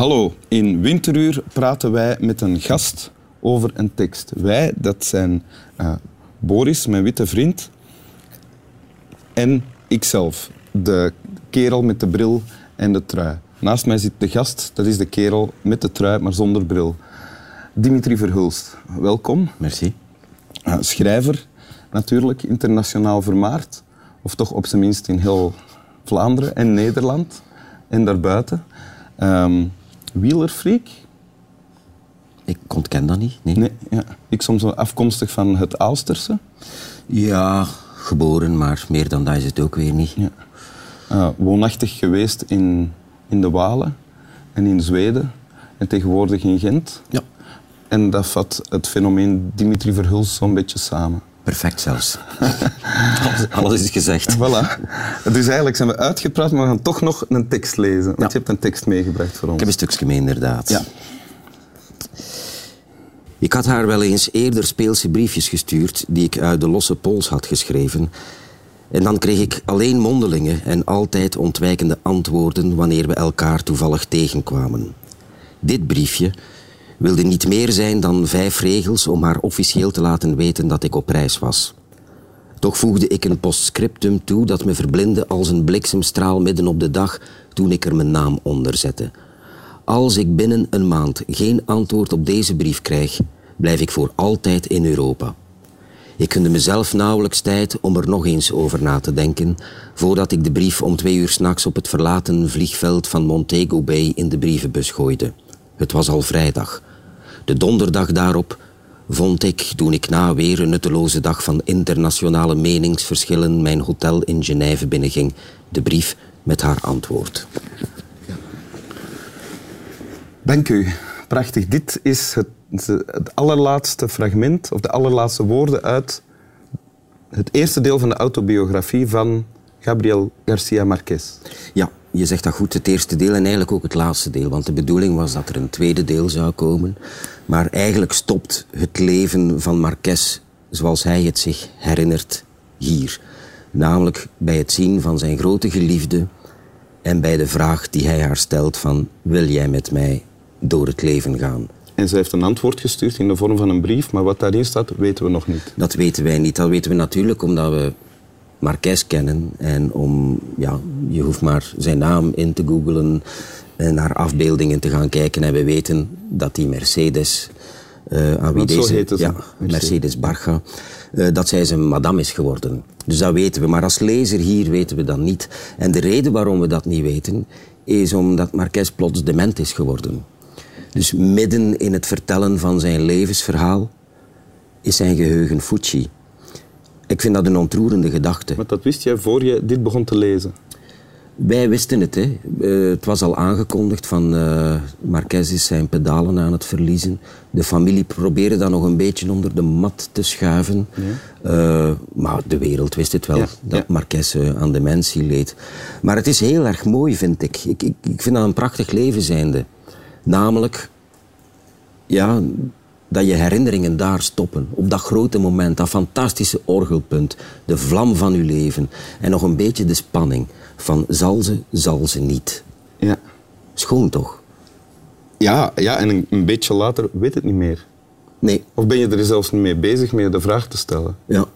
Hallo, in Winteruur praten wij met een gast over een tekst. Wij, dat zijn uh, Boris, mijn witte vriend, en ikzelf, de kerel met de bril en de trui. Naast mij zit de gast, dat is de kerel met de trui, maar zonder bril. Dimitri Verhulst, welkom. Merci. Uh, schrijver, natuurlijk, internationaal vermaard. Of toch op zijn minst in heel Vlaanderen en Nederland en daarbuiten. Um, wielerfreak? Ik ontken dat niet. Nee. nee ja. Ik soms afkomstig van het Aalsterse. Ja, geboren, maar meer dan dat is het ook weer niet. Ja. Uh, woonachtig geweest in, in de Walen en in Zweden en tegenwoordig in Gent. Ja. En dat vat het fenomeen Dimitri Verhulst zo'n beetje samen. Perfect zelfs. alles, is gezegd. Voilà. Dus eigenlijk zijn we uitgepraat, maar we gaan toch nog een tekst lezen. Want ja. je hebt een tekst meegebracht voor ons. Ik heb een stukje mee, inderdaad. Ja. Ik had haar wel eens eerder speelse briefjes gestuurd die ik uit de losse pols had geschreven. En dan kreeg ik alleen mondelingen en altijd ontwijkende antwoorden wanneer we elkaar toevallig tegenkwamen. Dit briefje wilde niet meer zijn dan vijf regels om haar officieel te laten weten dat ik op reis was. Toch voegde ik een postscriptum toe dat me verblindde als een bliksemstraal midden op de dag toen ik er mijn naam onder zette. Als ik binnen een maand geen antwoord op deze brief krijg, blijf ik voor altijd in Europa. Ik gunde mezelf nauwelijks tijd om er nog eens over na te denken, voordat ik de brief om twee uur s'nachts op het verlaten vliegveld van Montego Bay in de brievenbus gooide. Het was al vrijdag. De donderdag daarop vond ik, toen ik na weer een nutteloze dag van internationale meningsverschillen mijn hotel in Genève binnenging, de brief met haar antwoord. Dank u. Prachtig. Dit is het, het allerlaatste fragment, of de allerlaatste woorden uit het eerste deel van de autobiografie van Gabriel Garcia Marquez. Ja, je zegt dat goed, het eerste deel en eigenlijk ook het laatste deel. Want de bedoeling was dat er een tweede deel zou komen. Maar eigenlijk stopt het leven van Marquez zoals hij het zich herinnert hier. Namelijk bij het zien van zijn grote geliefde en bij de vraag die hij haar stelt van wil jij met mij door het leven gaan? En ze heeft een antwoord gestuurd in de vorm van een brief, maar wat daarin staat weten we nog niet. Dat weten wij niet. Dat weten we natuurlijk omdat we Marquez kennen. En om, ja, je hoeft maar zijn naam in te googlen en naar afbeeldingen te gaan kijken. En we weten dat die Mercedes, uh, aan wie deze, ja, Mercedes, Mercedes Barga, uh, dat zij zijn madame is geworden. Dus dat weten we. Maar als lezer hier weten we dat niet. En de reden waarom we dat niet weten, is omdat Marquez plots dement is geworden. Dus midden in het vertellen van zijn levensverhaal is zijn geheugen Fucci. Ik vind dat een ontroerende gedachte. Maar dat wist jij voor je dit begon te lezen? Wij wisten het. Hè. Uh, het was al aangekondigd van uh, Marquez is zijn pedalen aan het verliezen. De familie probeerde dat nog een beetje onder de mat te schuiven. Ja. Uh, maar de wereld wist het wel, ja. dat. Marquez aan dementie leed. Maar het is heel erg mooi, vind ik. Ik, ik. ik vind dat een prachtig leven zijnde. Namelijk, ja, dat je herinneringen daar stoppen. Op dat grote moment, dat fantastische orgelpunt, de vlam van je leven. En nog een beetje de spanning van zal ze, zal ze niet. Ja. Schoon toch? Ja, ja en een, een beetje later weet het niet meer. Nee. Of ben je er zelfs niet mee bezig mee de vraag te stellen? Ja.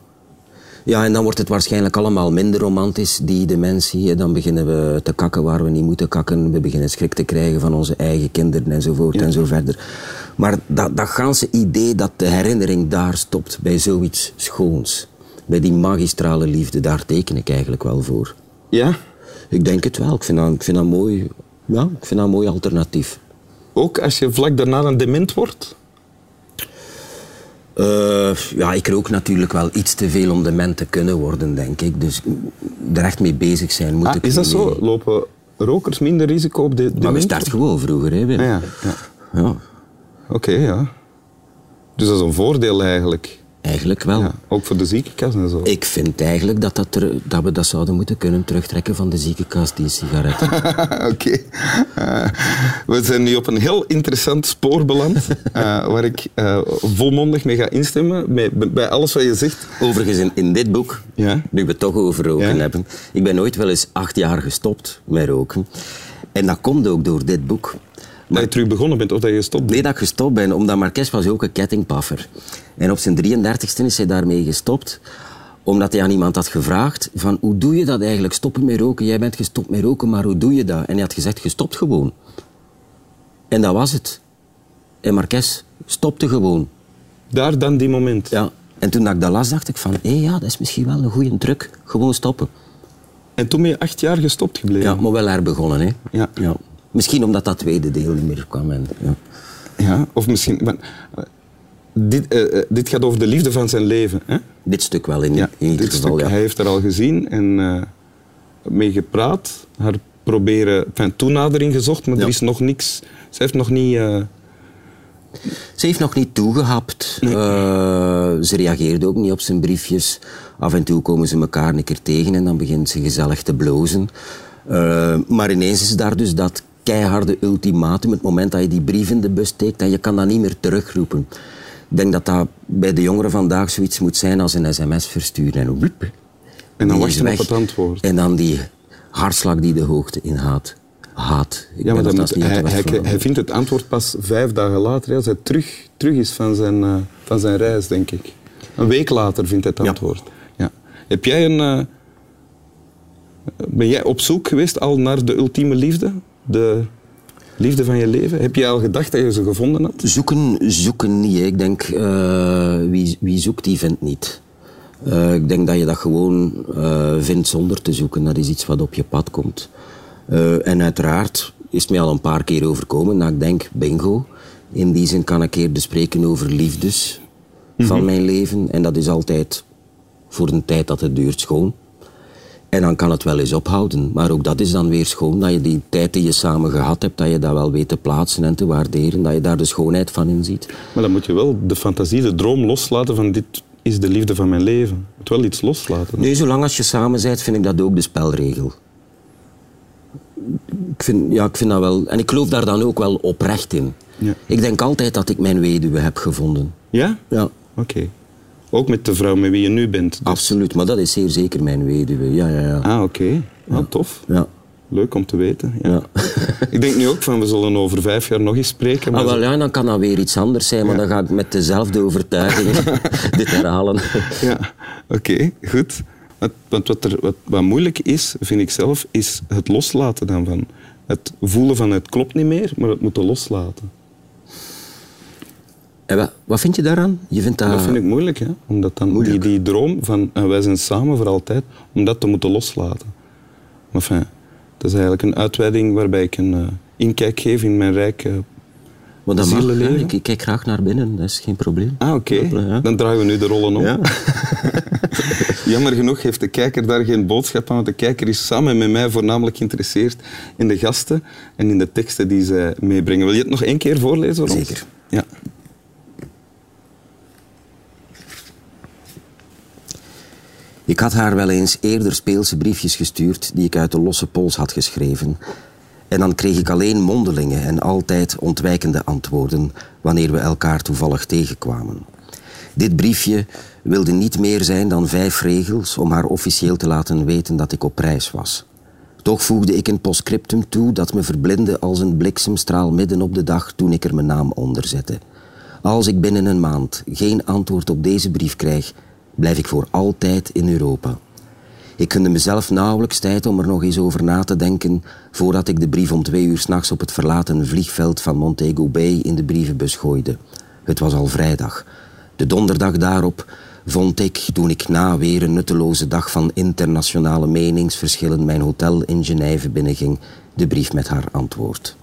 Ja, en dan wordt het waarschijnlijk allemaal minder romantisch, die dementie. Dan beginnen we te kakken waar we niet moeten kakken. We beginnen schrik te krijgen van onze eigen kinderen enzovoort ja. en zo verder. Maar dat, dat ganse idee dat de herinnering daar stopt bij zoiets schoons. Bij die magistrale liefde, daar teken ik eigenlijk wel voor. Ja? Ik denk het wel. Ik vind dat, ik vind dat mooi. Ja, ik vind dat een mooi alternatief. Ook als je vlak daarna een dement wordt? Uh, ja, ik rook natuurlijk wel iets te veel om dement te kunnen worden, denk ik. Dus er echt mee bezig zijn moet ah, ik Is dat mee. zo? Lopen rokers minder risico op de dement? Maar we starten gewoon vroeger, hè, Wim. Ja, ja. ja. Oké, okay, ja. Dus dat is een voordeel eigenlijk. Eigenlijk wel. Ja, ook voor de ziekenkast en zo. Ik vind eigenlijk dat, dat, er, dat we dat zouden moeten kunnen terugtrekken van de ziekenkast, die sigaretten. Oké. Okay. Uh, we zijn nu op een heel interessant spoor beland, uh, waar ik uh, volmondig mee ga instemmen, bij, bij alles wat je zegt. Overigens, in, in dit boek, ja? nu we het toch over roken ja? hebben, ik ben ooit wel eens acht jaar gestopt met roken. En dat komt ook door dit boek. Dat je terug begonnen bent of dat je gestopt bent? Nee, dat ik gestopt ben, omdat Marques was ook een kettingpaffer. En op zijn 33ste is hij daarmee gestopt omdat hij aan iemand had gevraagd van hoe doe je dat eigenlijk, stoppen met roken? Jij bent gestopt met roken, maar hoe doe je dat? En hij had gezegd, gestopt gewoon. En dat was het. En Marques stopte gewoon. Daar dan die moment? Ja. En toen ik dat las, dacht ik van, hé ja, dat is misschien wel een goede truc. Gewoon stoppen. En toen ben je acht jaar gestopt gebleven? Ja, maar wel herbegonnen, hè. Ja. ja. Misschien omdat dat tweede deel niet meer kwam. En, ja. ja, of misschien... Maar, dit, uh, dit gaat over de liefde van zijn leven, hè? Dit stuk wel, in, ja, in ieder geval, stuk, ja. Hij heeft er al gezien en uh, mee gepraat. Haar proberen... Enfin, toenadering gezocht, maar ja. er is nog niks... Ze heeft nog niet... Uh, ze heeft nog niet toegehapt. Nee. Uh, ze reageerde ook niet op zijn briefjes. Af en toe komen ze elkaar een keer tegen en dan begint ze gezellig te blozen. Uh, maar ineens is daar dus dat keiharde ultimatum. Het moment dat je die brief in de bus steekt en je kan dat niet meer terugroepen. Ik denk dat dat bij de jongeren vandaag zoiets moet zijn als een sms versturen en wiep. En dan wacht je op het antwoord. En dan die hartslag die de hoogte inhaat. Haat. Ik ja, maar dan moet, hij, hij, hij, vindt het antwoord pas vijf dagen later, als hij terug, terug is van zijn, uh, van zijn reis, denk ik. Een week later vindt hij het antwoord. Ja. ja. Heb jij een... Uh, ben jij op zoek geweest al naar de ultieme liefde? De liefde van je leven? Heb je al gedacht dat je ze gevonden had? Zoeken, zoeken niet. Ik denk, uh, wie, wie zoekt, die vindt niet. Uh, ik denk dat je dat gewoon uh, vindt zonder te zoeken. Dat is iets wat op je pad komt. En uiteraard is het mij al een paar keer overkomen dat ik denk, bingo. In die zin kan ik eerder spreken over liefdes mm -hmm. van mijn leven. En dat is altijd voor een tijd dat het duurt schoon. En dan kan het wel eens ophouden. Maar ook dat is dan weer schoon, dat je die tijd die je samen gehad hebt, dat je dat wel weet te plaatsen en te waarderen, dat je daar de schoonheid van inziet. Maar dan moet je wel de fantasie, de droom loslaten van dit is de liefde van mijn leven. Je moet wel iets loslaten. Nee, zolang als je samen bent, vind ik dat ook de spelregel. Ik vind, ja, ik vind dat wel... En ik geloof daar dan ook wel oprecht in. Ja. Ik denk altijd dat ik mijn weduwe heb gevonden. Ja? Ja. Oké. Okay. Ook met de vrouw met wie je nu bent? Dus. Absoluut, maar dat is zeer zeker mijn weduwe. Ja, ja, ja. Ah, oké. Okay. Ah, ja. tof. Ja. Leuk om te weten. Ja. Ja. ik denk nu ook van, we zullen over vijf jaar nog eens spreken. Maar Ah, wel, ja, dan kan dat weer iets anders zijn, maar dan ga ik met dezelfde overtuiging dit herhalen. Ja, oké, goed. Want, want wat, er, wat, wat moeilijk is, vind ik zelf, is het loslaten dan van. Het voelen van het klopt niet meer, maar het moeten loslaten. En wat, wat vind je daaraan? Je vindt dat... Dat vind ik moeilijk, hè? Omdat dan die, Moeilijk. die droom van wij zijn samen voor altijd, om dat te moeten loslaten. Maar enfin, dat is eigenlijk een uitweiding waarbij ik een eh, inkijk geef in mijn rijke... Maar dat mag, ik, ik kijk graag naar binnen, dat is geen probleem. Ah, oké. Ja. Dan draaien we nu de rollen om. Ja. Jammer genoeg heeft de kijker daar geen boodschap aan, want de kijker is samen met mij voornamelijk geïnteresseerd in de gasten en in de teksten die zij meebrengen. Wil je het nog één keer voorlezen? voor? Zeker. Ik had haar wel eens eerder speelse briefjes gestuurd die ik uit de losse pols had geschreven. En dan kreeg ik alleen mondelingen en altijd ontwijkende antwoorden wanneer we elkaar toevallig tegenkwamen. Dit briefje wilde niet meer zijn dan vijf regels om haar officieel te laten weten dat ik op reis was. Toch voegde ik een postscriptum toe dat me verblindde als een bliksemstraal midden op de dag toen ik er mijn naam onder zette. Als ik binnen een maand geen antwoord op deze brief krijg, blijf ik voor altijd in Europa. Ik gunde mezelf nauwelijks tijd om er nog eens over na te denken voordat ik de brief om twee uur s'nachts op het verlaten vliegveld van Montego Bay in de brievenbus gooide. Het was al vrijdag. De donderdag daarop vond ik, toen ik na weer een nutteloze dag van internationale meningsverschillen mijn hotel in Genève binnenging, de brief met haar antwoord.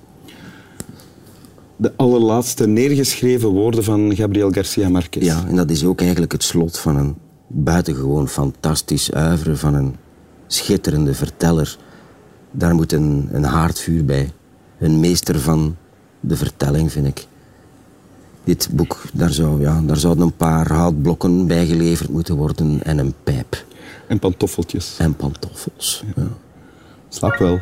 De allerlaatste neergeschreven woorden van Gabriel Garcia Marquez. Ja, en dat is ook eigenlijk het slot van een buitengewoon fantastisch uiveren van een schitterende verteller. Daar moet een, een haardvuur bij. Een meester van de vertelling, vind ik. Dit boek, daar, zou, ja, daar zouden een paar houtblokken bij geleverd moeten worden en een pijp En pantoffeltjes. en pantoffels. Ja. Slaap wel.